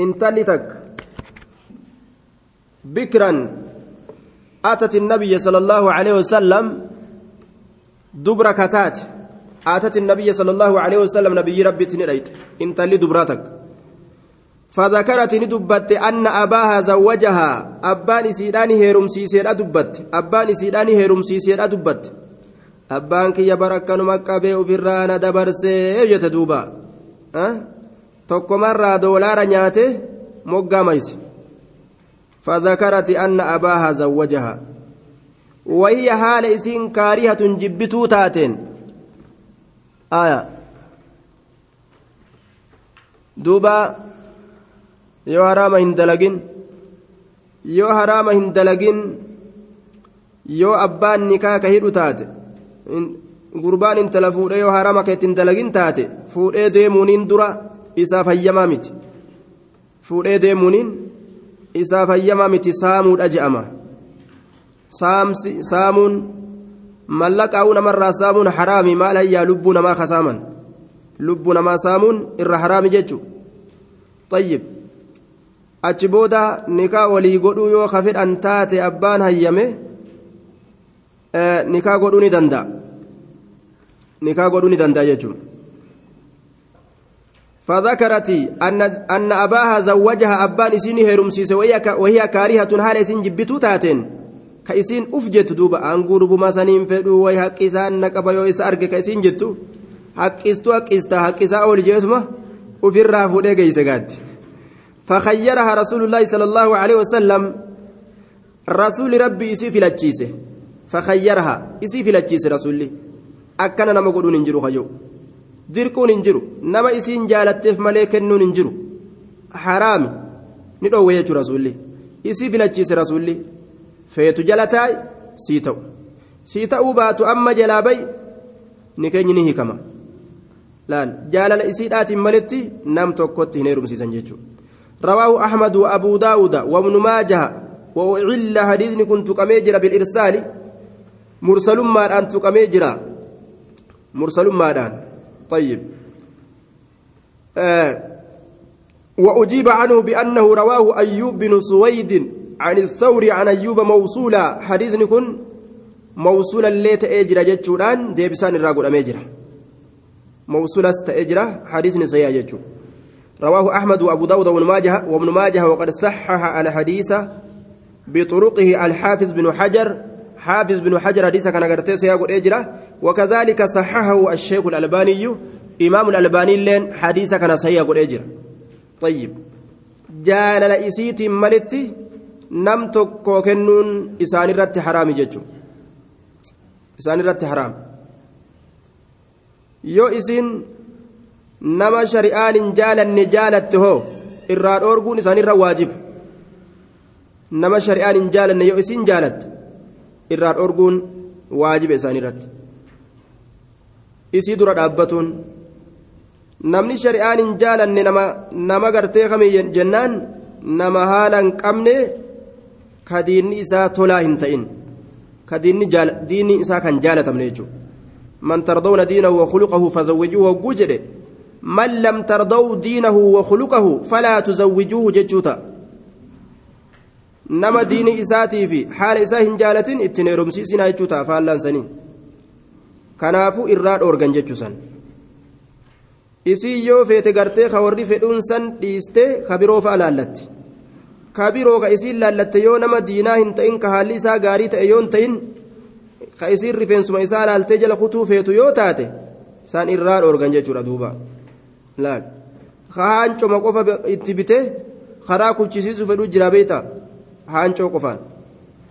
intalli takka bikran atat النبي صلى الله عليه وسلم دبر كتات أتت النبي صلى الله عليه وسلم نبي ربي تنريت انت اللي دبراتك فذكرت ندبت أن أباها زوجها أبان سيداني هيرم سيسير أدبت أبان سيداني هيرم سيسير أدبت أبان كي يبرك نمكة بيو فرانا دبرسي يتدوبا أه؟ Tokkomarraa doolaara nyaate moggaamayse فذكرت أن أباها زوجها وهي حال إسين كارهة جبتو تاتين آية دوبا yoo haraama hin dalagin yoo haraama hin dalagin yoo abbaan nikaa ka hidhu taate gurbaan intala fuudhee yoo haraama ka ittiin dalagin taate fuudhee deemuuniin dura isaa fayyamaa miti. Fuudhee deemuuniin isaa fayyamaa miti saamuudha je'ama. Saamuun mallaqaa'uu namarraa saamuun haraami maal hayyaa lubbuu namaa kasaaman? Lubbuu namaa saamuun irra haraami jechuudha tayyib. Achi booda nikaa walii godhuu yoo ka fedhan taate abbaan hayyame nikaa godhuu ni danda'a. Nikaa godhuu ni danda'a jechuudha. فذكرت أن أن أباها زوجها أبان إسين هيرمسيس وهي كارهة حال إسين جبتو تاتين. كإسين أفجت دوبا. أنقور بما سنين فدو وي حق إسان نقبا يو إسا أرقى كإسين جتو. حق إستو حق إستا حق إسا أول قيسقات فخيرها رسول الله صلى الله عليه وسلم. رسول ربي إسي في لجيسه فخيرها. إسي في لجيسه رسولي. أكنا نما قدون إنجرو خجو. Dirquun hin jiru nama isiin jaalatteef malee kennuun hin jiru haraami ni dhoowwe jechuudha rasuulli isii filachiise rasuulli feetu jala taa'i sii ta'u sii ta'uu baatu amma jalaa bayi ni keenyi ni hiikama laal jaalala isiidhaatiin maletti nam tokkotti hin heerumsiisan jechuudha رواه أحمد وأبو داود وابن ماجه وأعل حديث كنت كميجر بالإرسال مرسل ما أنت كميجر مرسل ما أنت طيب. آه وأجيب عنه بأنه رواه أيوب بن سويد عن الثوري عن أيوب موصولا. حديث نكون موصولا ليت أجرى جتشوران ديبسان الراقل أميجرى موصولا ستأجرى حديث نسيا جتشو. رواه أحمد وأبو داود وابن ماجه وابن ماجه وقد صحح الحديث بطرقه الحافظ بن حجر. حافظ بن حجر حديث كان قرتيس يقول اجرا وكذلك صححه الشيخ الألباني إمام الألباني لين حديث كان صحيح يقول اجرا طيب. جال لإسيت ملتي نم تكو كنون إسان الرت حرام ججو إسان الرت حرام. يو إسين نما شريان جال جالت هو إراد أورغون إسان الرا واجب. نما شريان جال يو إسين جالت irraa dhorguun waajiba isaanii irratti isii dura dhaabbatuun namni shari'aan hin jaalanne nama gartee kamii jennaan nama haala hin qabne ka diinni isaa tolaa hin ta'in ka diinni isaa kan jaalatamne jechuudha man tardawna diinahu wa khuluqahu fazawwijuuhu hogguu jedhe man lam tardaw diinahu wa khuluqahu falaa tuzawwijuuhu jechuu ta'a nama diini isaatii fi haala isaa hin jaalatin ittiin heerumsiisinaa jechuu ta'a sanii kanaafuu irraa dhoorgan jechuu san. Isii yoo feete gartee ka warri fedhuun san dhiistee ka biroo fa'a laallatti ka biroo ka isiin laallatte yoo nama diinaa hin ta'in ka haalli isaa gaarii ta'e yoo hin ta'in ka isiin rifeensuma isaa laaltee jala kutuu feetu yoo taate san irraa dhoorgan jechuudha duuba. Laal. Ka haancoma qofa itti bitee karaa kuchisiisu fedhuu jira beektaa. haancoo qofaan.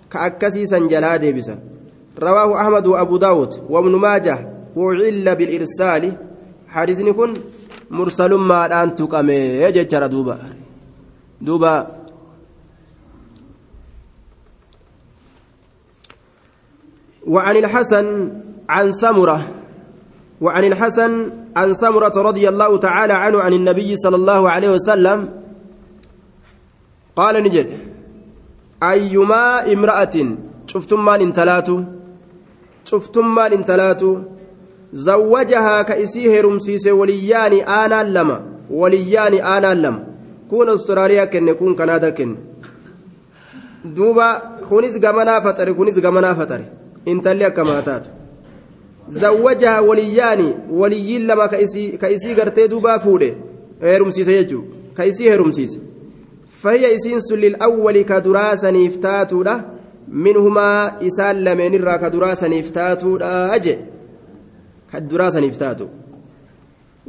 Ka akkasiisan jalaa deebisan rawaahu ahmad wa abu daawud wabnu maajah wucilla bilirsaali hadisni kun mursalummaadhaan tuqamee jechara duuba duuba وعن الحسن عن سمرة وعن الحسن عن سمرة رضي الله تعالى عنه عن النبي صلى الله عليه وسلم قال نجد ayyumaa imra'atin cuftummaan intalaatu cuftummaan intalaatu zawwajahaa ka isii heerumsiise waliyyaani aanaan lama waliyyaani aanaan lama kun Awustiraaliyaa kenne kun Kanaadaa kenne duuba kunis gamanaa faxare kunis gamanaa faxare intalli akkamaa taatu zawwajaha waliyyaani waliyyiin lama ka isii gartee duubaa fuudhe heerumsiise jechuudha ka isii heerumsiise fayya isiin sun lil'awwali ka duraa saniif taatuudha minhumaa isaan lameenirraa ka duraa saniif taatuudha je ka duraa saniif taatu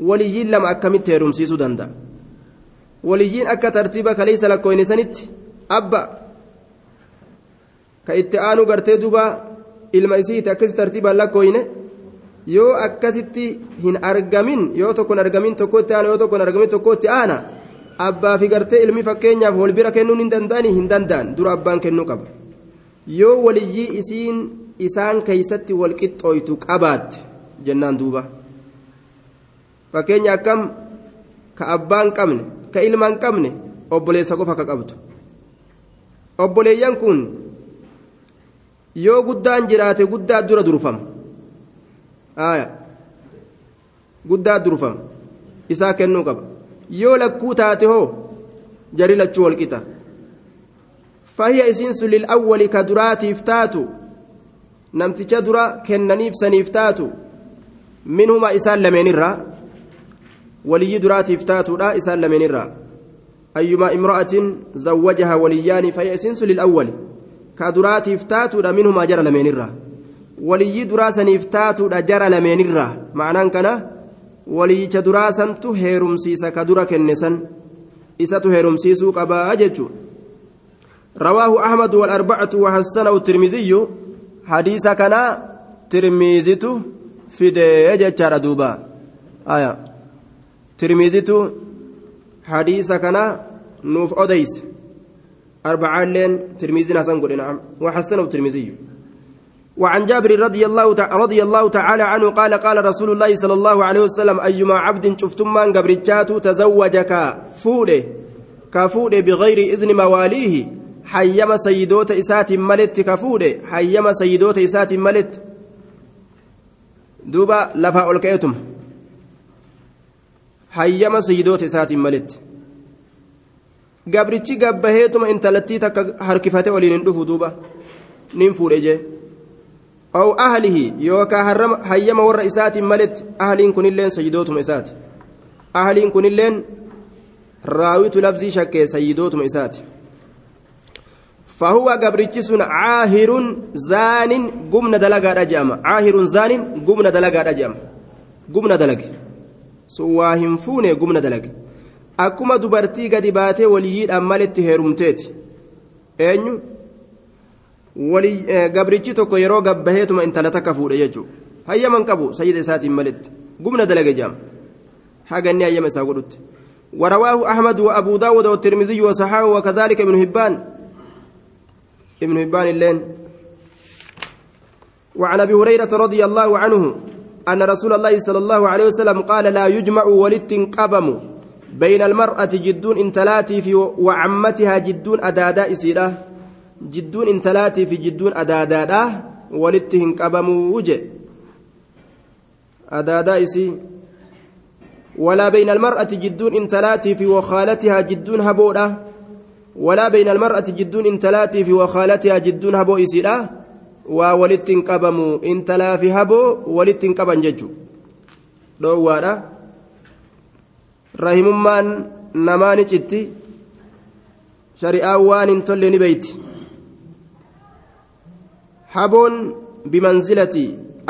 waliyyiin lama akkamitti heerumsiisuu danda'a waliyyiin akka tartiiba kaleessa lakkooyne sanitti abba ka itti aanu gartee duuba ilma isiiti akkasi tartiibaan lakkooyne yoo akkasitti hin argamin yoo tokkon argamin tokkotti aana yoo tokkon argamin tokkotti aana abbaa fi gartee ilmi fakkeenyaaf wal bira kennuun hin danda'ani hin danda'an dura abbaan kennuu qaba yoo waliyyii isiin isaan keeysatti wal qixxooytu qabaatte jennaan duuba. Fakkeenya akkam ka abbaan qabne ka ilmaan qabne obboleessa qofa ka qabdu. Obboleeyyan kun yoo guddaan jiraate guddaa dura durfama guddaa durfama isaa kennuu qaba. Yoo lakkuu taate hoo jari lachuu walqixa fahiya isiin sun lilawwali ka duraatiif taatu namticha dura kennaniif saniif taatu minhuma isaan lameenirraa waliyyi duraatiif taatuudha isaan lameenirraa ayyumaa imra'atin zawwajaha waliyyaani fahiya isiin sun lilawwali ka duraatiif taatuudha minhumaa jara lameenirraa waliyyii duraa saniif taatuudha jara lameenirraa ma'anaan kana waliyyicha duraa santu heerumsiisa ka dura kenne san isatu heerumsiisuu qabaa jechuudha رواه أحمد والأربعة وحسنه الترمذي. حديث كان ترمذيته في دجاجة دوبا. آية. ترمذيته حديث كان نوف أديس أربعة لين ترمذي نسان نعم. وحسنه الترمذي. وعن جابر رضي الله رضي الله تعالى عنه قال قال رسول الله صلى الله عليه وسلم أيما عبد شفتم من قبرجات تزوجك فوده كفوده بغير إذن مواليه. Hayyama sayyidoota isaatiin maletti ka fuudhe hayyama sayyidoota isaatiin maletti duuba lafaa ol ka'eetuma hayyama sayyidoota isaatiin maletti gabrichi gabbaheetuma intalattii takka harkifate oliin hin dhufu duuba nin fuudhe jee aw ahlihi yookaa hayyama warra isaatiin maletti ahliin kunilleen sayyidootuma isaati ahliin kunilleen raawitu lafzii shakkee sayyidootuma isaati فهو قبرتش عاهر زان قمنا دلقا رجام عاهر زان قمنا دلقا رجام قمنا دلق. سواهم فوني قمنا دلق. أكما دبرتي قد باتي وليين أمالت هيرمتيت. أنيو يرو قبهيتما انت لتك فود يجو. هيا من قبو؟ سيد ساتي ملت قمنا دلق جام. حاجة أني أيام ساقلت ورواه أحمد وأبو داود والترمذي وصححه وكذلك ابن هبان. ابن هبان اللين. وعن أبي هريرة رضي الله عنه أن رسول الله صلى الله عليه وسلم قال لا يجمع ولت قبم بين المرأة جدون انتلاتي في وعمتها جدون أدادا إسيرة جدون انتلاتي في جدون أدادا ولتهن قبم وجه. أدادا إسي. ولا بين المرأة جدون انتلاتي في وخالتها جدون هبودا. ولا بين المرأة جدون انتلاتي في وخالتها جدون هبو إسيرا وولت قبموا انتلا في هبو ولت قبن ججو namaa ni citti shari'aan waan hin tolle ni beeyti haboon bimanzilati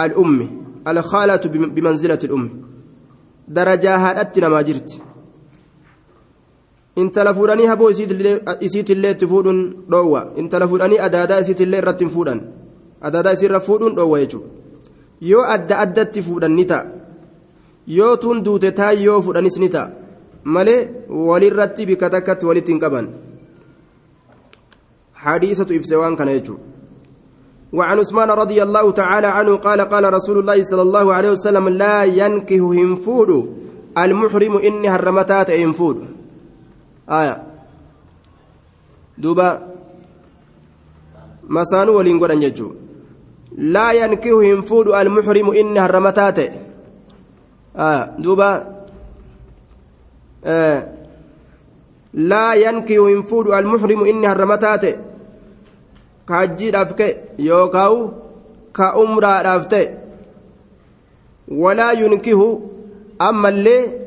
al'ummi alkhaalatu bimanzilati al'ummi darajaa haadhatti namaa jirti intala fuudhanii haboo isiitillee itti fuudhuun dhoowwa intala fuudhanii adaadaa isiitillee irratti fuudhan adaadaa isiirra fuudhuun dhoowwa jechuudha yoo adda addatti fuudhan ni ta'a yoo tun duute taa yoo fuudhanis ni ta'a malee walirratti bikka takkatti walitti hin qaban حديثة إفسوان كان يجو وعن عثمان رضي الله تعالى عنه قال قال رسول الله صلى الله عليه وسلم لا ينكه هنفود المحرم إني هرمتات ينفود آية دوبا مسانو ولين قرن يجو لا ينكه هنفود المحرم إني هرمتات آه دوبا آه laa yankihu hin fuudhu almuhrimu inni harramataa ta'e ka hajjiidhaaf ka'e yookaawu ka umraadhaaf ta'e walaa yunkihu ammallee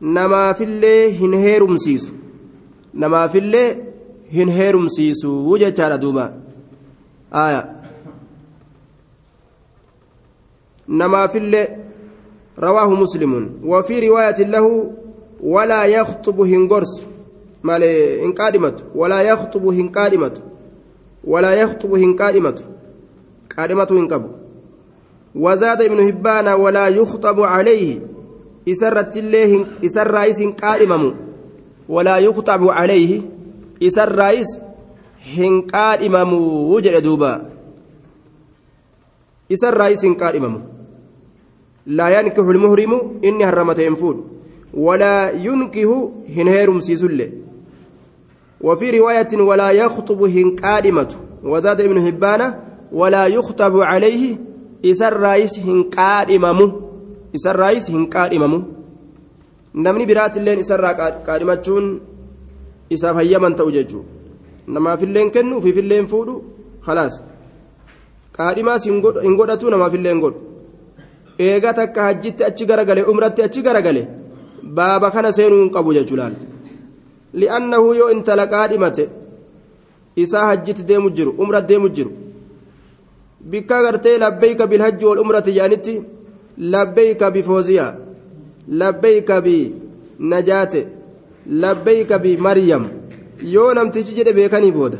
namaafillee hin heerumsiisu namaafillee hin heerumsiisu jechaadha duuba aya namaafillee walaa yaktubu hin gorsu malee hin qaadhimatu walaa yaktubu hin qaadhimatu walaa yaktubu hin qaadhimatu qaadhimatu hin qabu وزاد ابن هبان ولا يخطب عليه إسر رئيس قائمم ولا يخطب عليه إسر رئيس هن قائمم وجد دوبا إسر رئيس قائمم لا ينكح المهرم إني هرمت ينفود ولا ينكه هن هيرم سيسل وفي رواية ولا يخطب هن قائمة وزاد ابن هبان ولا يخطب عليه isarraayis hin qaadhimamu. Isarraayis hin qaadhimamu. Namni biraatilleen isarraa qaadhimachuun isaaf hayyaman ta'u jechuudha. Namaafilleen kennu ufiifilleen fuudhu khalaas. Qaadhimaas hin godhatu namaafillee hin godhu. Eega takka hajjitti achi garagale umratti achi garagale baaba kana seenuu hin qabu jechuudha li'annahu yoo intala qaadhimate isaa hajjitti deemu jiru umra deemu jiru. bikka gartee labbeeyka bilhajji wal umrati jedhanitti labbeeyka bi najaate labbeeyka bi maryam yoo namtichi jedhe beekanii booda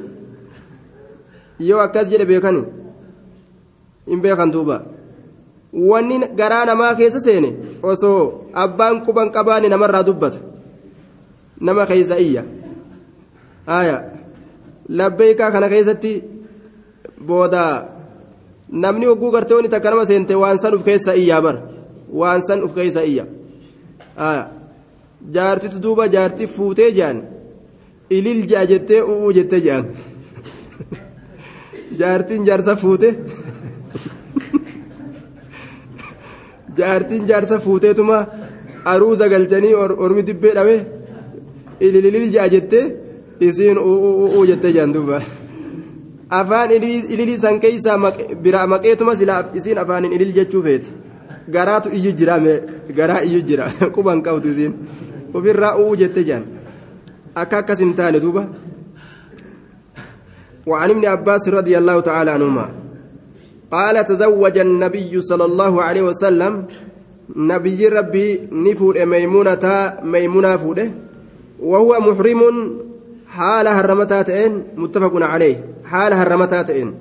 yoo akkas jedhe beekanii hin beekan duuba wanni garaa namaa keessa seene osoo abbaan quban qabaane namarraa dubbata nama keeysa iyya aya labbeeykaa kana keessatti booda namni hogguu gartee wani takka nama seente waan san uf keessa iyyaa bar waan san uf keessa iyya jaartitu duuba jaarti fuutee jean ilil je'a jettee u'uu jettee je'an jaartiin jaarsa fuute jaartiin jaarsa fuuteetuma aruuza galchanii ormi dibbee dhawe ililil je'a jettee isiin u'uu jettee je'an duuba. Afaan ililii san keeysaa bira maqeetuma silaa isiin afaanin ilil jechuu feeti garaatu iyyu jira garaa iyyu jira quban qabdu isiin ofirraa u'uu jette jaan akka akkas hin taane duuba وعن ابن عباس رضي الله تعالى عنهما قال تزوج النبي صلى الله عليه وسلم نبي ربي نفور ميمونة ميمونة فوده وهو محرم حال هرمتها تئن متفق عليه. حال هرمتها تئن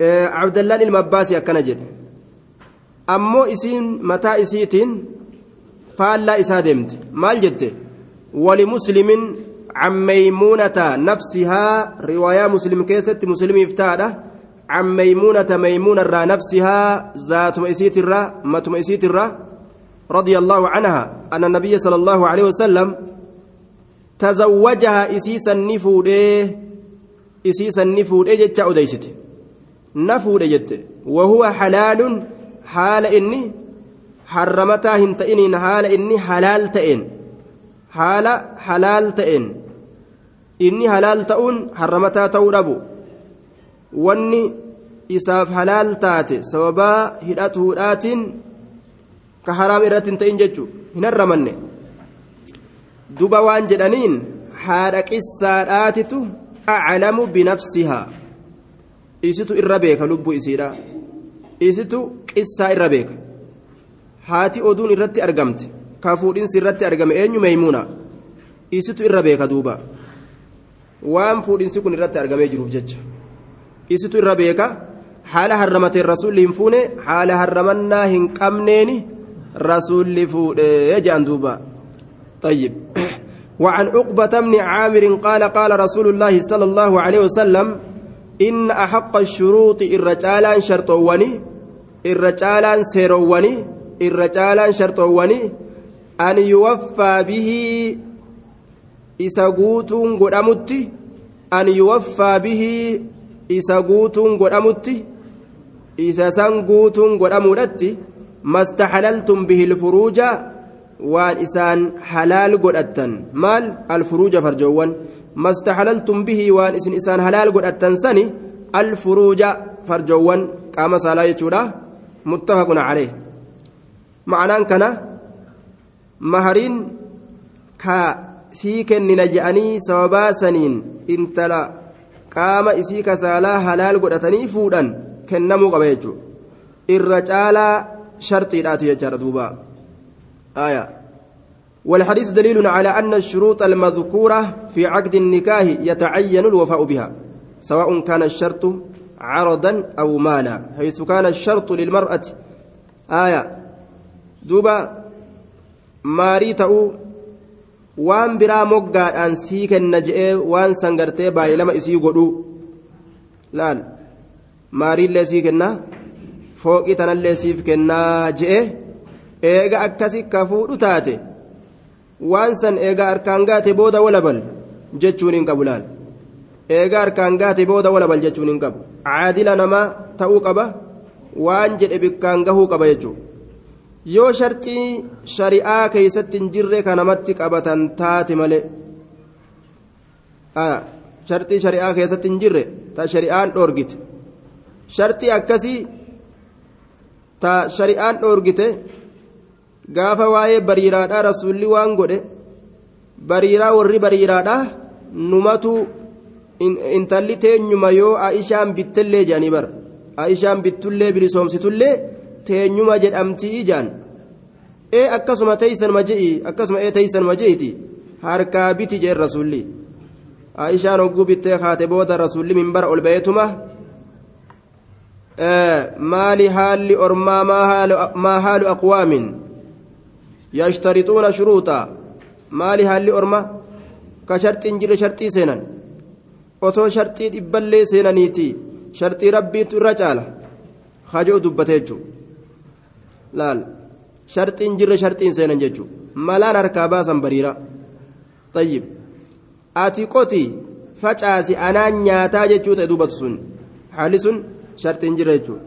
إيه عبد الله المباسي أكن جد. أمو إسين متى إسيتين؟ فالا إسادمت مال جدت. ولمسلم عن ميمونة نفسها رواية مسلم كيست مسلم افتاده. عن ميمونة ميمونة irraa نفسها ذات ميسيت الرا مت ميسيت الرا رضي الله عنها. أن النبي صلى الله عليه وسلم تزوجها isiisa nin fuudhe isiisa nin fuudhe jette أديست nin fuudhe jette وهو حلال haala inni حرمتها hin ta'in haala inni حلال ta'een. haala حلال ta'een. إني حلال تؤن حرمتها توربو wanni isaaf halaal taate sababaa hidhatuudhaatiin ka haraam irratti hin ta'in jechuudha hin harramanne duba waan jedhaniin haadha qissaadhaatitu aclamu binafsihaa isitu irra beeka lubbuu isiidha. Isitu qissaa irra beeka. Haati oduun irratti argamte ka fuudhinsi irratti argame eenyu meeymuuna isitu irra beeka duuba. Waan fuudhinsi kun irratti argamee jiruuf jecha. Isitu irra beeka haala harramateen rasuulli hin fuune haala harramannaa hin qabneeni rasuulli fuudhee jedhan duuba طيب. وعن عقبة بن عامر قال قال رسول الله صلى الله عليه وسلم إن أحق الشروط الرجالان شرطواني الرجالان سيرواني الرجالان شرطواني أن يوفى به إساقوتون قدامتي أن يوفى به guutuun godhamutti isa san guutuun godhamuudhatti mastaxalaltum bihi lfuruuja waan isaan halaal godhattan maal alfuruuja farjoowwan mastahalaltum bihi waan isin isaan halaal godhattan sani alfuruuja farjoowwan qaama saalaa jechuudha muttafaqun calee ma'anaan kana mahariin ka sii kennina je'anii sababaa saniin intala qaama isii kasaalaa halaal godhatanii fuudhan kennamuu qaba jechuudha irra caalaa sharxiidhaatu jechaadha duuba آية والحديث دليل على أن الشروط المذكورة في عقد النكاح يتعين الوفاء بها سواء كان الشرط عرضا أو مالا حيث كان الشرط للمرأة آية دوبا ماري تأو waan biraa moggaadhaan sii kenna je'ee waan sangartee baay'ilama isii godhu laal maariillee sii kennaa fooqii tanallee siif kennaa je'e eega akkasi ka fuudhu taate waan san eega harkaan gaate booda walabal jechuun hin qabu laal. Eega harkaan gaate booda walabal jechuun hin qabu. Caadila namaa ta'uu qaba waan jedhe bikkaan gahuu qaba jechuudha. yoo sharxii shari'aa keeysatti hin jirre ka namatti qabatan taate malee sharxii shari'aa keessatti hin jirre ta shari'aan dhoorgite. Sharxii akkasii ta shari'aan dhoorgite gaafa waa'ee bariiraadhaa rasuulli waan godhe bariiraa warri bariiraadhaa numatu intalli teenyuma yoo aishaan bittellee jedhanii bar aishaan bittullee bilisoomsitullee teenyuma jedhamtii ijaan ee akkasuma teeysan maje'i akkasuma ee teeysan maje'iti harkaa biti jeen rasulli aishaan hogguu bittee kaate booda rasulli minbara ol ba'eetuma maali haalli ormaa maa haalu aqwaamin yashtarixuuna shuruuxa maali haalli orma ka sharxiin jirre sharxii seenan osoo sharxii dhibballee seenaniiti sharxii rabbiitu irra caala hajoo dubbate jechuudha laal sharxiin jirre sharxiin seenan jechuudha malaan harkaa baasan bariira tayyib ati qoti facaasi anaan nyaataa jechuu ta'e dubbatu sun haalli sun sharxiin jirre jechuudha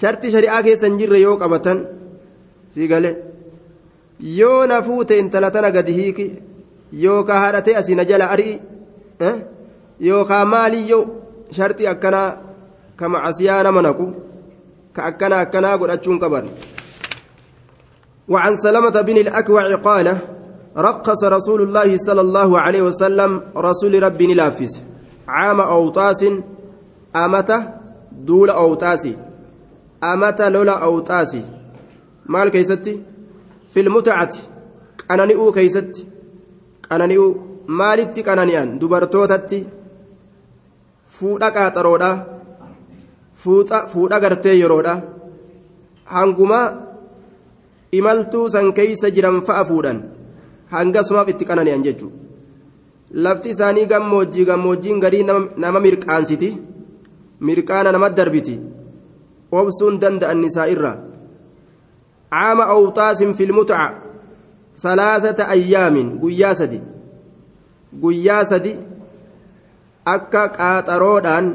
sharti shari'aa keessa hin jirre yoo qabatan sii galee yoo na fuute intala tana gadi hiiki yookaan haadhatee asii na jala ari'i yookaan maaliyyoo sharti akkanaa kama asiyaa nama naqu ka akkana akkanaa godhachuun qaban. وعن سلمة بن الأكوع قال رقص رسول الله صلى الله عليه وسلم رسول ربي نلافس عام أوطاس أمته دول أوطاسي أمته لولا أوطاسي مال كيستي في المتعة قنانيء كيستي قنانيء maalitti qanani'an dubartootatti fuudha qaaxaroodha fuudha gartee yeroodha hanguma imaltuu san keeysa jiran fa'a fuudhan hangasumaaf itti qanani'an jechuudha lafti isaanii gammoojjii gammoojjiin garii nama mirqaansiti mirqaana nama darbiti obsuun danda'an nisaa irra filmutaca salaasata ayyaamin guyyaa sadi guyyaa sadi akka qaaxaroodhaan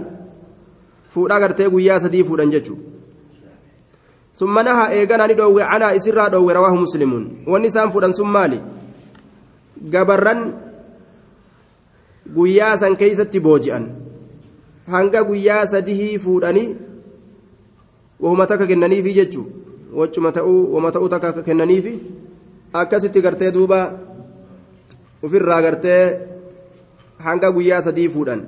fuudha gartee guyyaa sadii fuudhan jechuudha ثم نهى إيغانا ندوي عنا إسرا دوي رواه مسلم والنسان فودن ثم مالي gabarran guyyaa san keeysatti booji'an hanga guyyaa sadihii fuudhanii wahuma takka kennaniifi jechuu wachuma ta'uu wama ta'uu takka kennaniifi akkasitti gartee duuba ofirraa gartee hanga guyyaa sadii fuudhan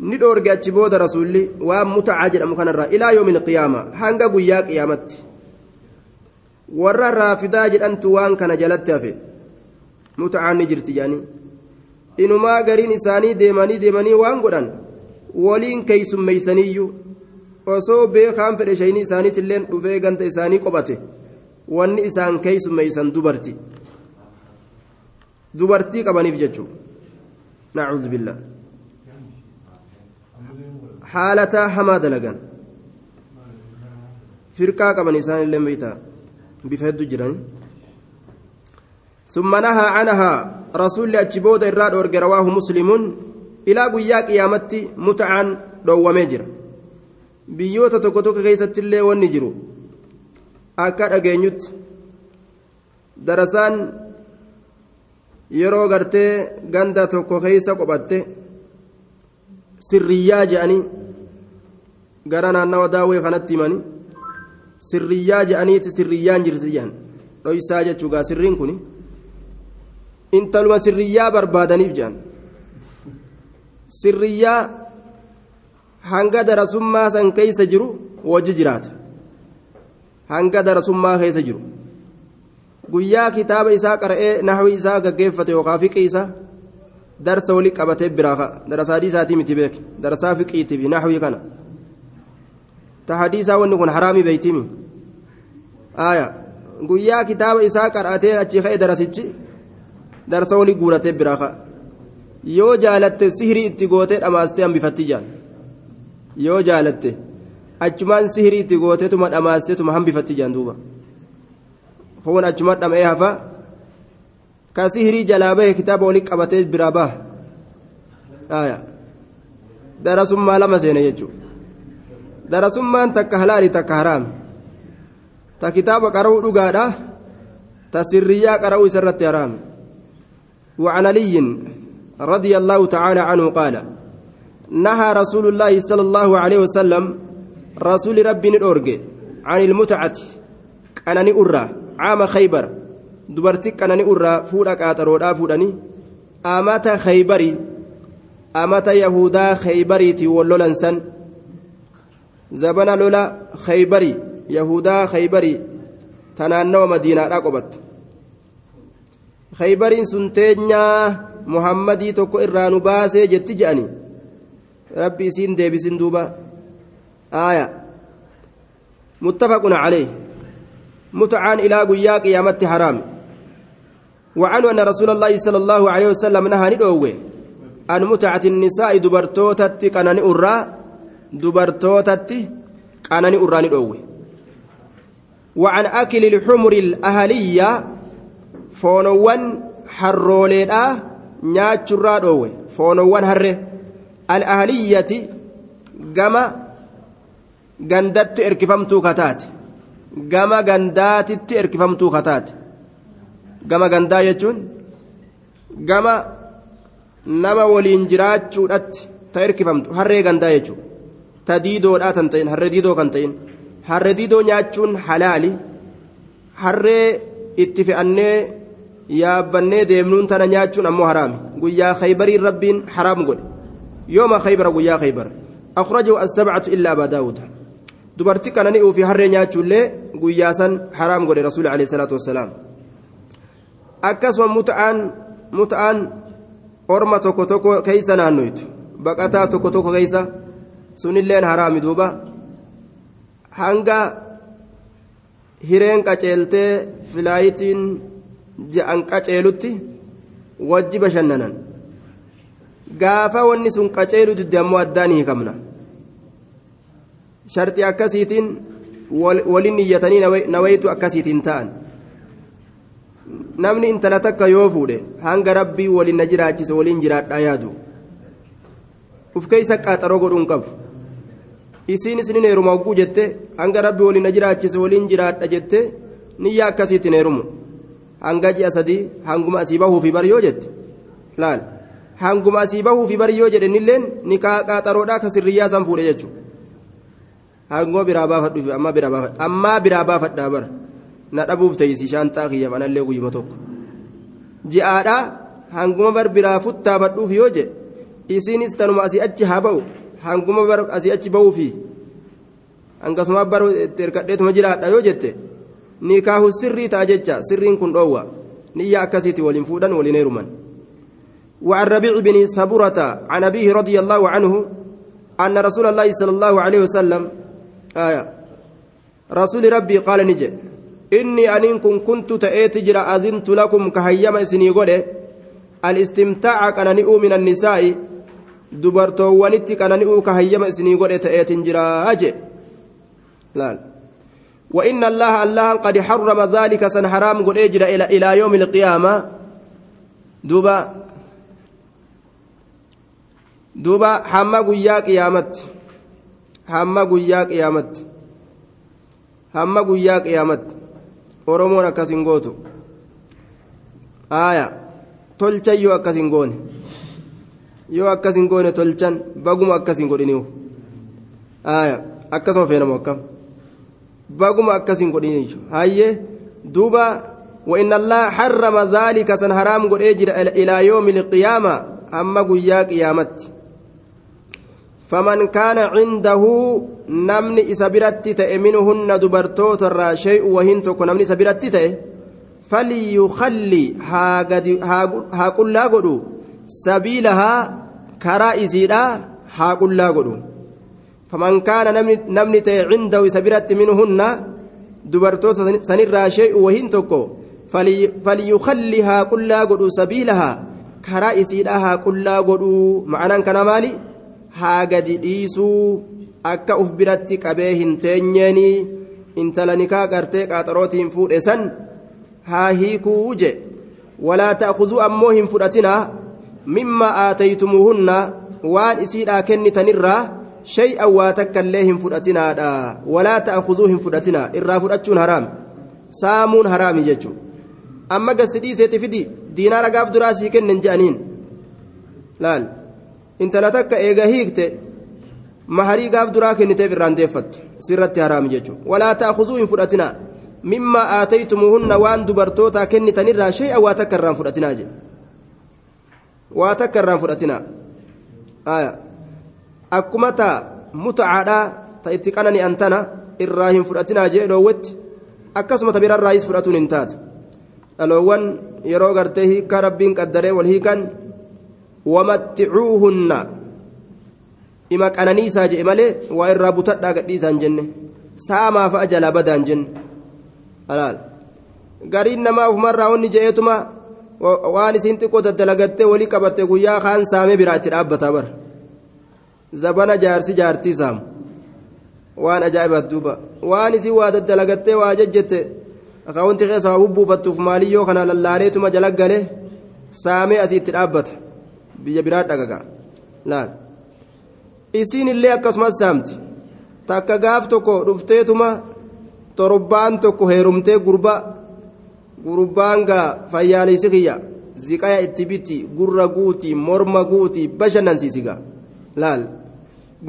ni dhoorge achi booda rasuulli waan mutacaa jedhamu kanarraa ilaa yoomin qiyaama hanga guyyaa qiyaamatti warra raafidaa jedhantu waan kana jalatti hafe mutacaan ni jirti jedhanii inumaa gariin isaanii deemanii deemanii waan godhan waliin keeysummeeysaniyyuu osoo beekaan fedhe shayni isaaniitilleen dhufee ganta isaanii qophate wanni isaan keeysummeeysan dubarti dubartii qabaniif jechuu nacuudhu billah haalataa hamaa dalagan firqaa qaban isaanillee beeytaa bifa hedduu jiranii ثم نهى عنها رسول أجبود الراد رواه مسلم إلى قيا قيامتي متعا دو biyyoota tokko tokko keessatti illee wanni jiru akka dhageenyutti darasaan yeroo gartee ganda tokko keessa qophatte sirriyyaa je'anii gara naannawa daawwee kanatti himanii sirriyyaa je'aniiti sirriyyaan jirti je'an dhoysaa jechuugaa sirriin kun intaluma sirriyyaa barbaadaniif je'an sirriyyaa. Hanga darasummaa san keeysa jiru wajji jiraata hanga darasummaa keessa jiru guyyaa kitaaba isaa qara'ee naxwi isaa gaggeeffate yookaan fiqii isaa darsa wali qabatee biraa darasaadii isaatii miti beeke darasaa fiqiitii fi naxwii kana ta hadiisaa wanni kun haraamii beeytimi aya guyyaa kitaaba isaa qara'atee achi ka'e darasichi darsa wali guuratee biraa yoo jaalatte sihirii itti gootee dhamaastee hambifatti jaan yoo jaalatte achumaan sihirii itti gooteetuma dhamaasteetuma hambifatti jaan duuba kun achuma dhama'ee hafa ka sihirii jalaa bahe kitaaba wali qabatee biraa baha darasummaa lama seene jechuudha darasummaan takka halaali takka haraami ta kitaaba qara'uu dhugaadha ta sirriyyaa qara'uu isarratti haraami وعن علي رضي الله تعالى عنه قال نهى رسول الله صلى الله عليه وسلم رسول ربي الأورج عن المتعة. أنني أرى عام خيبر. دبرتك أنني أرى فورك أترودا فورني أمات خيبري. أمات يهودا خيبري تولولنسن زبنا لولا خيبري. يهودا خيبري. تنانو مدينة رقبت خيبرين سنتينيا. محمدي توكو إرانو باسي جتي ربي سين ديبي سندوبا آية. متفق عليه. متعان إلى قيا قيامة حرام. وعنه أن رسول الله صلى الله عليه وسلم نهى ندوه. عن متعة النساء دبرتوتت كانني أرى دبرتوتت كانني أرى ندوه. وعن أكل الحمر الأهلية فونوان حروليدا نياتشرا دوه فونوان هره al'ahaliyyati gama gandatti erkifamtuu kataate gama gandaatitti erkifamtuu kataate gama gandaa jechuun gama nama waliin jiraachuudhatti ta erkifamtu. Harree gandaa jechuudha ta diidoodhaa kan ta'in harree diidoo kan ta'in harree diidoo nyaachuun halaali. Harree itti fe'annee yaabbannee deemnuun tana nyaachuun ammoo haraami. Guyyaa khaybarii rabbiin haraam godhe. Yooma khaybara guyyaa khaybar أخرجه السبعة إلا أبا داود. في هر نياتشو اللي قياسا حرام قول رسول عليه الصلاة والسلام. أكسوا متعان متعان أرمى توكو توكو كيسا نانويت. بقاتا توكو توكو كيسا. سن اللين حرام دوبا. هنگا hireen qaceeltee filaayitiin je'an qaceelutti wajji bashannanan gaafa wanni sun qaceelu didde ammoo addaan hiikamna sharxii akkasiitiin waliin iyyatanii nawaytu akkasiitiin ta'an namni intala takka yoo fuudhe hanga rabbii waliin na jiraachise waliin jiraadhaa yaadu uf keeysa qaaxaroo godhuun qabu isiin isinin heeruma hogguu jette hanga rabbii waliin na jiraachise waliin jiraadha jette niyya akkasiitiin heerumu hanga ji'a sadii hanguma asii bahuufi bar yoo jette laal hanguma asii bahuufi bar yoo jedhenilleen ni qaaxaroodhaa ka sirriyyaa san fuudhe jechuudha hanguma biraa baafadhuuf amma biraa baafadha ammaa biraa baafadhaa bara na dhabuuf teeysi shaanxaa kiyyaaf anallee guyyuma tokko ji'aadhaa hanguma bar biraa futtaa badhuuf yoo jedhe isiinis tanuma asii achi haa ba'u hanguma bar asii achi ba'uufi hangasuma bar erkadheetuma jiraadha yoo jette nikaahu sirrii ta'a jecha sirriin kun dhoowwa niyya akkasiiti waliin fuudhan waliin heeruman وعن ربيع بن صبرة عن أبيه رضي الله عنه أن رسول الله صلى الله عليه وسلم آية رسول ربي قال نجي إني أنكم كنت تأتي جرى أذنت لكم كهيما سني قوله الاستمتاع كان نئو من النساء دبرتوانيتي كان نئو كهيما سني قوله تأتي جرى أجي. لا. وإن الله الله قد حرم ذلك سن حرام قل إلى, إلى يوم القيامة. دوبا دوبا حما قيا قيامت حما قيا قيامت hamma guyyaa qiyaamatti oromoon akkas hin gootu aaya tolchan yoo akkas hin goone yoo akkas hin goone tolchan baguma akkas hin godhiniu aaya akkasuma feenamu akkam baguma akkas hin godhiniu hayyee duuba وإن الله حرم ذلك سن حرام قد أجر إلى يوم القيامة أما قيا قيامت فمن كان عنده نمني إسابرت منهن دبرتوت الرا شيء وهنتك نمني إسابرت فليخلي ها قل لا قدو سبيلها كرا إسيرا ها قل لا قدو فمن كان نمني عنده إسابرت منهن دبرتوت سنرا شيء وهنتك فليخلي ها قل لا قدو سبيلها كرا ها قل لا قدو معنى كان مالي؟ Haa gadi dhiisuu akka uf biratti qabee hin teenyeeni intala nikaa gartee qaaxarootiin fuudhe san haa hiikuu je walaa ta'khuzuu ammoo hin fudhatinaa mimma aataytumuhunna waan isiidhaa kennitanirraa shay'an waa takkaillee hin fudhatinaadha walaa ta'khuzuu hin fudhatinaa irraa fudhachuun haraam saamuun haraami jechuu amma gasi dhiiseeti fidi diinaara gaaf duraa sii kennen je'aniin laal intala takka eega hiikte maharii gaaf duraa kenniteef irraan deeffattu sirratti haraami jechuudha walaa ta'khuzuu hin fudhatinaa mimma aataytumuhunna waan dubartootaa kennitanirraa shay'a waa takka irraan fudhatinaa jedhe waa takka irraan fudhatinaa akkuma taa mutacaadhaa ta itti qanani antana irraa hin fudhatinaa jee dhoowwetti akkasuma ta birarraayis fudhatuun hin taatu dhaloowwan yeroo gartee hiikaa rabbiin qaddaree wal hiikan wamatticuuhunna. Ima qananiisaa jedhe malee waa irraa butadhaa gadhiisaan jenne. Saamaa fa'a jalaa badaan jenne. Halaal gariin namaa ufumarraa wanni je'eetuma waan isiin xiqqoo daddalagattee walii qabatte guyyaa kaan saamee biraa itti dhaabbataa bara. Zabana jaarsi jaartii saamu. Waan ajaa'ibaat duuba. Waan isii waa daddalagattee waa jejjette akaawunti keessa waa bubbuufattuuf maaliyyoo kana lallaaleetuma jala galee saamee asii itti dhaabbata biyya biraa dhagaga. Laal. Isiin illee akkasumas saamti. Takka gaaf tokko dhufteetuma torbaan tokko heerumtee gurba gurbaan gaa fayyaalessi kiyya. Ziqaya itti biti gurra guutii morma guutii bashannansiisi gaa. Laal.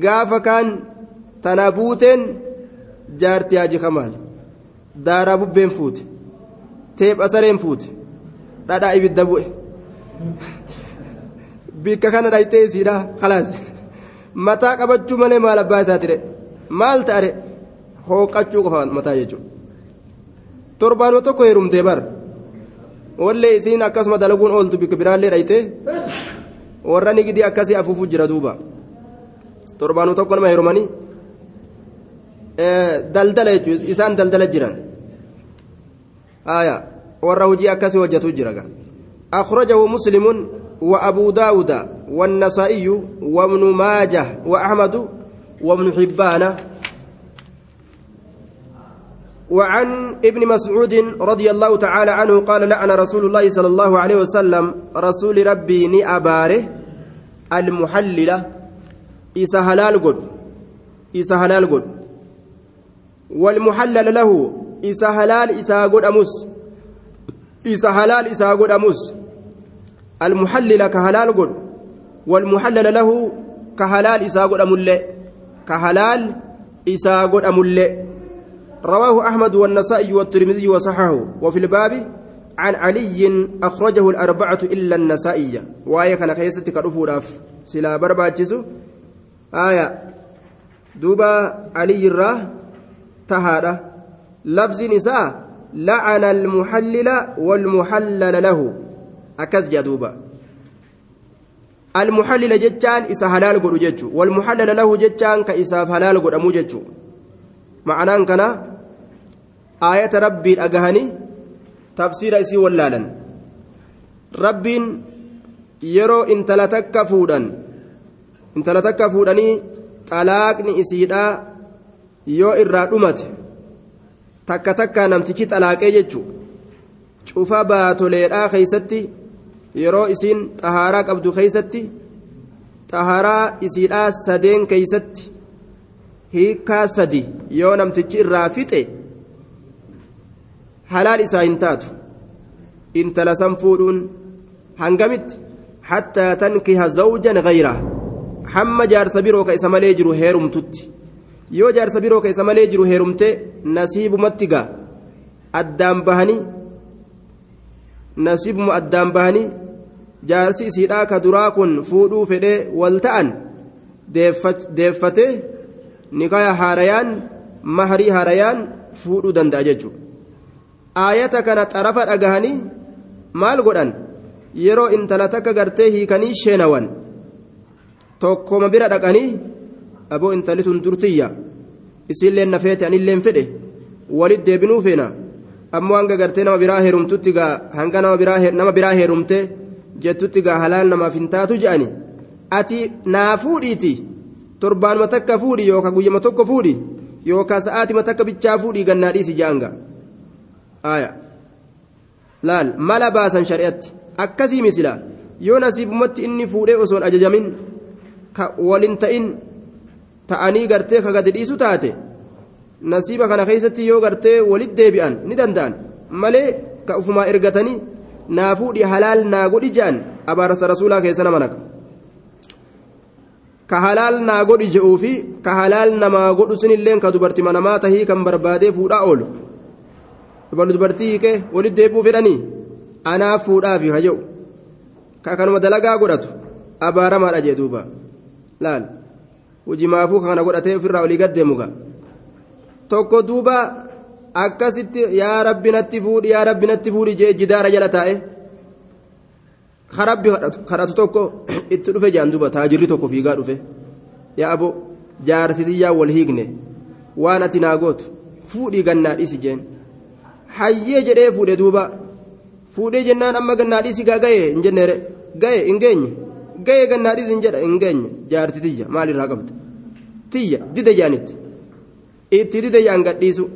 Gaafa kaan tana buuteen jaartii haji kamaal daaraa bubbeen fuute. Teepha sareen fuute. Dhadhaa ibidda bu'e bikka kana dhaytee isiidha khalaas mataa qabachuu malee maal abbaa isaa tire maal ta'are hooqachuu qofa mataa jechuudha torbaanuma tokko heerumtee bar wallee isiin akkasuma dalaguun ooltu bikka biraallee dhaytee warra nigidii akkasii afuufuu jira duuba torbaanuma tokko nama heerumanii daldala jechuudha isaan daldala jiran warra hojii akkasii hojjetu jira أخرجه مسلم وأبو داود والنسائي وابن ماجه وأحمد وابن حبان. وعن ابن مسعود رضي الله تعالى عنه قال لعن رسول الله صلى الله عليه وسلم رسول ربي ني أباره المحللة إسا هلال قد إسا هلال قد. والمحلل له إسا هلال إسا قد أمس إسا هلال إسا قد أمس. المحلل كهلال قد والمحلل له كهلال إسا قد أمل كهلال إسا قد أمل. رواه أحمد والنسائي والترمذي وصححه وفي الباب عن علي أخرجه الأربعة إلا النسائي. وآية كان كيستك رفوراف سلا برباجسو آية دوبا علي الراه تهادة لفظ نساء لعن المحلل والمحلل له. أكز جدوبا المحلل جتان إسا هلال قد جتشو والمحلل له جتان كإسا هلال قد أمو جتشو معناه كنا آية ربي أجهني تفسير إسي ولالا رب يرو إن تلتك فودا إن تلتك فودني طلاقني إسيدا yoo irraa dhumate takka takka namtichi xalaaqee jechu. Cufa baatoleedhaa keeysatti yeroo isiin xahaaraa qabdu keeysatti xahaaraa isiidhaa sadeen keeysatti hiikaa sadi yoo namtichi irraa fixe halaal isaa hin taatu intala san fuudhuun hangamitti hattaa tankiha zawjan gayra hamma jaarsa biroo ka isa malee jiru heerumtutti yoo jaarsa biroo ka isa malee jiru heerumte nasiibumatti gaa addaan bahanii nasiibuma addaan bahanii jaarsi isiidhaa ka duraa kun fuudhuu fedhee wal ta'an deeffatee nikaya haarayaan maharii haarayaan fuudhuu danda'a jechuudha aayata kana xarafa dhagahanii maal godhan? Yeroo intala takka gartee hiikanii sheenawan. Tokkoma bira dhaqanii aboo intali tun durtiyya isiilleen nafeete anilleen fedhe. Walit deebinuu feena. Ammoo hanga gartee nama biraa heerumtutti gaa hanga nama biraa heerumte jettutti gaa halaal namaaf hin taatu je'ani ati naa fuudhiiti torbaanuma takka fuudhi yookaan guyyama tokko fuudhi yookaan sa'aatima takka bichaa fuudhii gannaa dhiisi aayaa laal mala baasan shari'atti akkasii misila yoo nasiibumatti inni fuudhee osoon ajajamin ka walin ta'in ta'anii gartee ka gadi dhiisu taate nasiiba kana keessatti yoo gartee walit deebi'an ni danda'an malee ka ufumaa ergatanii naa fuudhi halaal naa godhi je'an abaarsa rasuulaa keessa nama naqa. Ka halaal naa godhi je'uu fi ka halaal namaa godhu sinilleen ka dubartii manamaa tahii kan barbaadee fuudhaa oolu. Dubartii hiikee walit deebi'uu fedhanii? Anaa fuudhaafi haja'u ka kanuma dalagaa godhatu abaaramaadha jee duuba. Laal. Hujimaafuu kana godhatee ofirraa olii gaddeemu gaa. Tokko duuba akkasitti yaa rabbi natti fuudhi yaa rabbi natti fuudhi jee jidaara jala taa'e. Karabbi kadhatu tokko itti dhufe jaan duuba taajirri tokko fiigaa dhufe. Yaa abo jaartitiyyaa wal hiikne waan ati naa gootu fuudhii gannaa dhisi jeen. Hayyee jedhee fuudhe duuba. Fuudhee jennaan amma gannaa dhisi gaa ga'e hin jenneere ga'e hin geenye? Ga'e gannaa dhisi hin jedha hin geenye. Jaartitiyya maal irraa qabda tiyya dide jaanitti. Itti dide jaan gadhiisu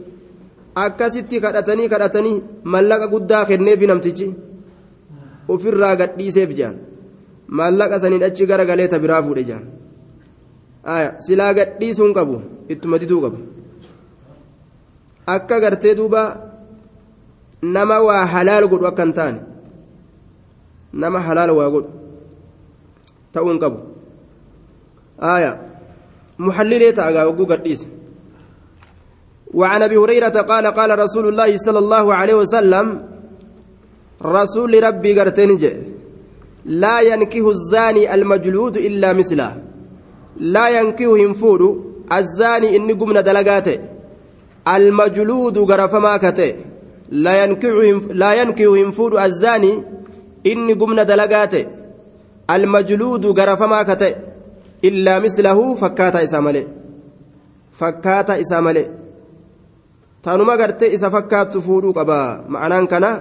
akkasitti kadhatanii kadhatanii mallaqa guddaa kenneefi namtichi ofirraa gadhiiseef jaan. Mallaqa saniin achi gara galeeta biraa fuudhe jaan. Silaa gadhiisuun qabu ittuma diduu qabu. Akka gartee duuba nama waa halaal godhu akka hin taane nama halaal waa godhu ta'uun qabu. Aya muhallilee ta'a gaa wagguu gadhiise وعن أبي هريرة قال قال رسول الله صلى الله عليه وسلم رسول ربي قرتنج لا ينكه الزاني المجلود إلا مثله لا ينكه ينفود الزاني إني قمنا دلقاته المجلود غرفما كته لا ينكه لا ينكه ينفود الزاني إني قمنا دلقاته المجلود غرفما كته إلا مثله فكاتا إسامله فكاتا إسامله. Taanuma gartee isa fakkaattu fuudhuu qaba ma'anaan kana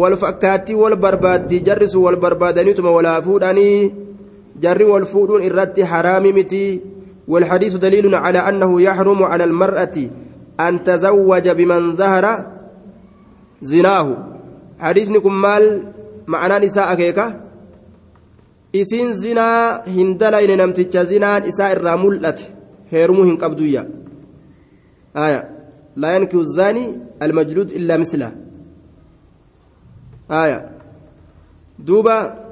wal fakkaattii wal barbaaddi jarri sun wal barbaadaniituma walaa fuudhanii jarri wal fuudhuun irratti haraami miti والحديث دليل على أنه يحرم على المرأة أن تزوج بمن ظهر زناه حديث مال معنى نساء كيكا إسين زنا هندلا إن نمتج زنان إساء الرامولة هيرمو هنقبدويا آية لا ينكو الزاني المجلود إلا مثله. آية. دوبا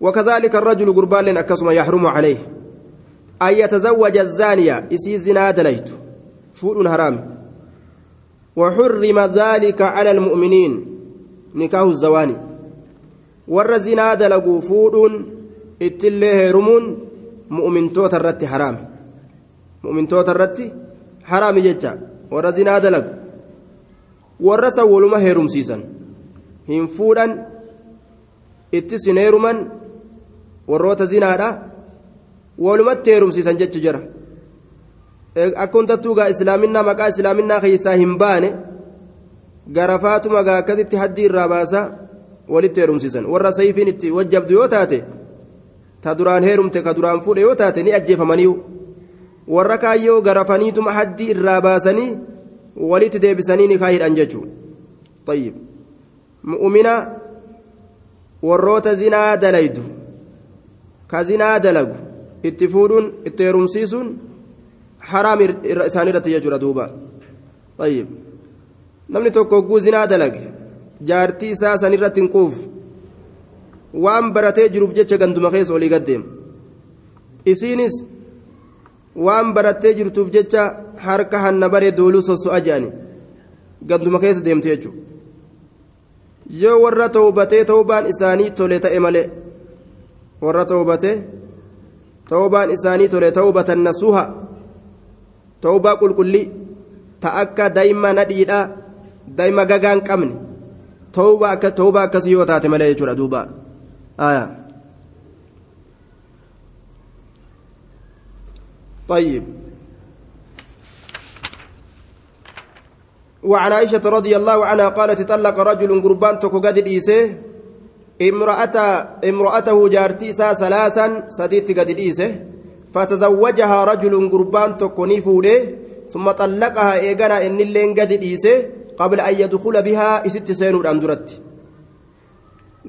وكذلك الرجل قربان أكسم يحرم عليه. أن يتزوج الزانية إسي زنا دليت فول حرام. وحرم ذلك على المؤمنين. نكاه الزواني. ور زنا دلقوا فول اتله رمون مؤمن توت الرت حرام. مؤمن توت الرت haraami jecha. Warra zinaa dalagu warra san waluma heerumsiisan. Hin fuudhan itti sin heeruman warroota zinaadha. Walumatti heerumsiisan jecha jira akka hundattuu gaa islaaminaa maqaa islaaminaa keessaa hin baane garafaatuma gaa akkasitti haddii irraa baasa walitti heerumsiisan. Warra sayfiin itti wajjabdu yoo taate ta duraan heerumte ka duraan fuudhe yoo taate ni ajjeefamaniiyu warra kaayyoo garafaniituma haddii irraa baasanii walitti deebisanii ni kaahidhan jechuudha mu'umina warroota zinaa dalaydu ka zinaa dalagu itti fuudhuun itti heerumsiisuun haraam isaan irratti jechuudha duuba namni tokko hogguu zinaa dalage jaartii isaa sanirratti hin quufu waan baratee jiruuf jecha ganduma keessa olii gaddeema isiinis waan barattee jirtuuf jecha harka hanna baree dooluu sosso'a jedhani ganduma keessa deemte jechuudha. Yoo warra tawbatee tawbaan isaanii tole ta'e malee warra tawbatee tawbaan isaanii tole tawbatan nasuha tawbaa qulqullii ta akka daa'ima nadhiidhaa daa'ima gagaan qabne tawbaa akka tawbaa akkasii yoo taate malee jechuudha duuba. Aayaa. طيب. وعن عائشة رضي الله عنها قالت طلق رجل قربان تكو قد ديسه. امرأة امرأته جارتيسا ثلاثا سديت قد ديسه. فتزوجها رجل قربان تكو نفوله ثم طلقها إيقنا إن اللين قد ديسه قبل أن يدخل بها ست سنين الأمدرت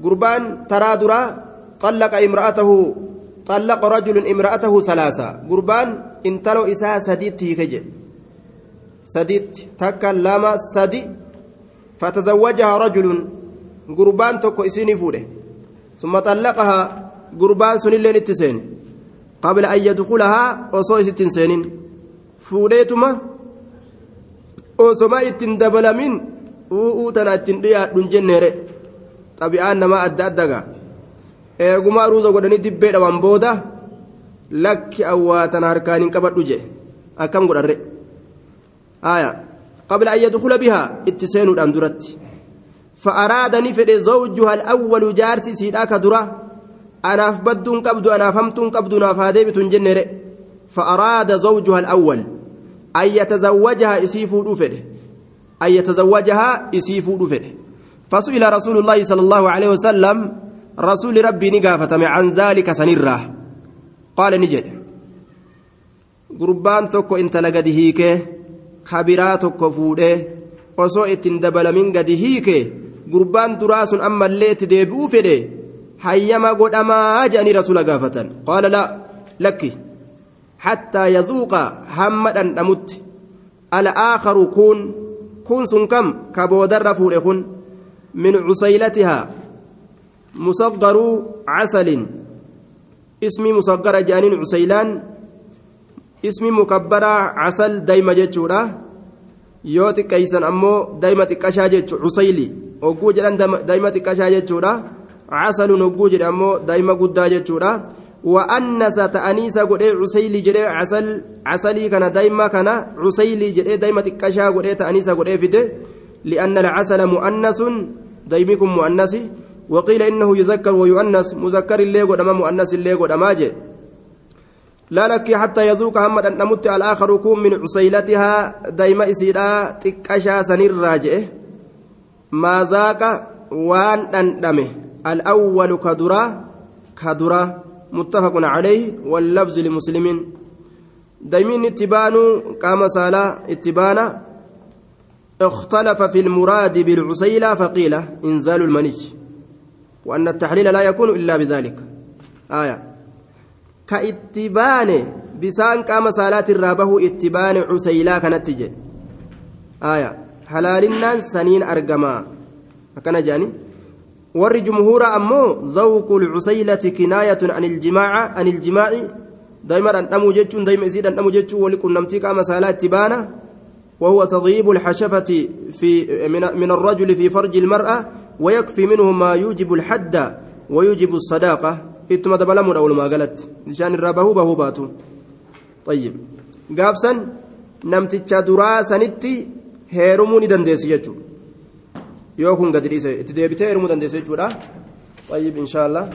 قربان ترى درا طلق امرأته طلق رجل امرأته ثلاثة. قربان انتلو إساء سديت هيكجه سديت تكا لما سدي فتزوجها رجل قربان تكو إسيني فوده ثم طلقها قربان سنين اتسين قبل أن يدخلها وصو ستين سنين فوديتما وصما اتن دبلمين uuutana ittiin dhiyaadhu jenneere. Xabi'aan namaa adda addaga eegumaa ruuza godhanii dibbee dhawan booda lakki awwaatan harkaan hin qabadhu jee. Akkam godharre? آية قبل أن يدخل بها اتسين الأندرت فأراد نفد زوجها الأول جارسي سيداك درة أنا أفبد قبض أنا فهمت قبض نافادي جنر فأراد زوجها الأول أن يتزوجها إسيف رفده أن يتزوجها إسيف رفده فسئل رسول الله صلى الله عليه وسلم رسول ربي نقافة عن ذلك سنره قال نجد قربان تكو انت لقد هيكه kabiraa tokko fuudhee osoo ittiin dabalamin gadi hiike gurbaan duraa sun ammallee itti deebi'uu fedhe hayyama godhamaa jedhanii rasuula gaafatan qaala la lakki hattaa yazuuqa hamma dhandhamutti al'aakaru kun kun sun kam ka boodarra fuudhe kun min cusaylatihaa musaggaruu casalin cusaylaan ismi mukabbaraa casal dayma jechuudha yoo xiqqeeysan ammoo dayma xiqqashaa jechu cusayli hogguu jedhan dayma xiqqashaa jechuudha casalun hogguu jedhe ammoo dayma guddaa jechuudha wa'annasa ta'aniisa godhee cusayli jedhee casal casalii kana dayma kana cusayli jedhee dayma xiqqashaa godhee ta'aniisa godhee fide li'anna alcasala mu'annasun daymi kun mu'annasi وقيل إنه يذكر ويؤنس مذكر اللي قد مؤنس اللي قد لا لك حتى يذوق هم أن نمت الآخر كون من عسيلتها دايما إسيدا تكشا سنير راجئ ما ذاك وان أندمه الأول كدرة كدرة متفق عليه واللفظ لمسلم. دايمين اتبان قام سالا اتبانا. اختلف في المراد بالعسيلة فقيل إنزال المنج. وأن التحليل لا يكون إلا بذلك آية irraa bahu itti baane cusaylaa kanatti jedhe aya halaalinnaan saniin argamaa akkana jedhani warri jumhuura ammoo dhawqu lcusaylati kinaayatun an iljimaaca an iljimaaci daa'ima dhandhamuu jechuun daa'ima isii dhandhamuu jechuun wali qunnamtii qaama saalaa itti baana وهو تضييب الحشفة في من, من الرجل في فرج المرأة ويكفي منه ما يوجب الحد ويوجب الصداقة walumaa galatti bishaan irraa bahuu bahuu baatu tayyib gaafsan namticha duraa sanitti heerumuu ni dandeessi jechuudha yoo kun gadi dhiise itti deebitee heerumuu dandeessi jechuudha tayyib inshaallah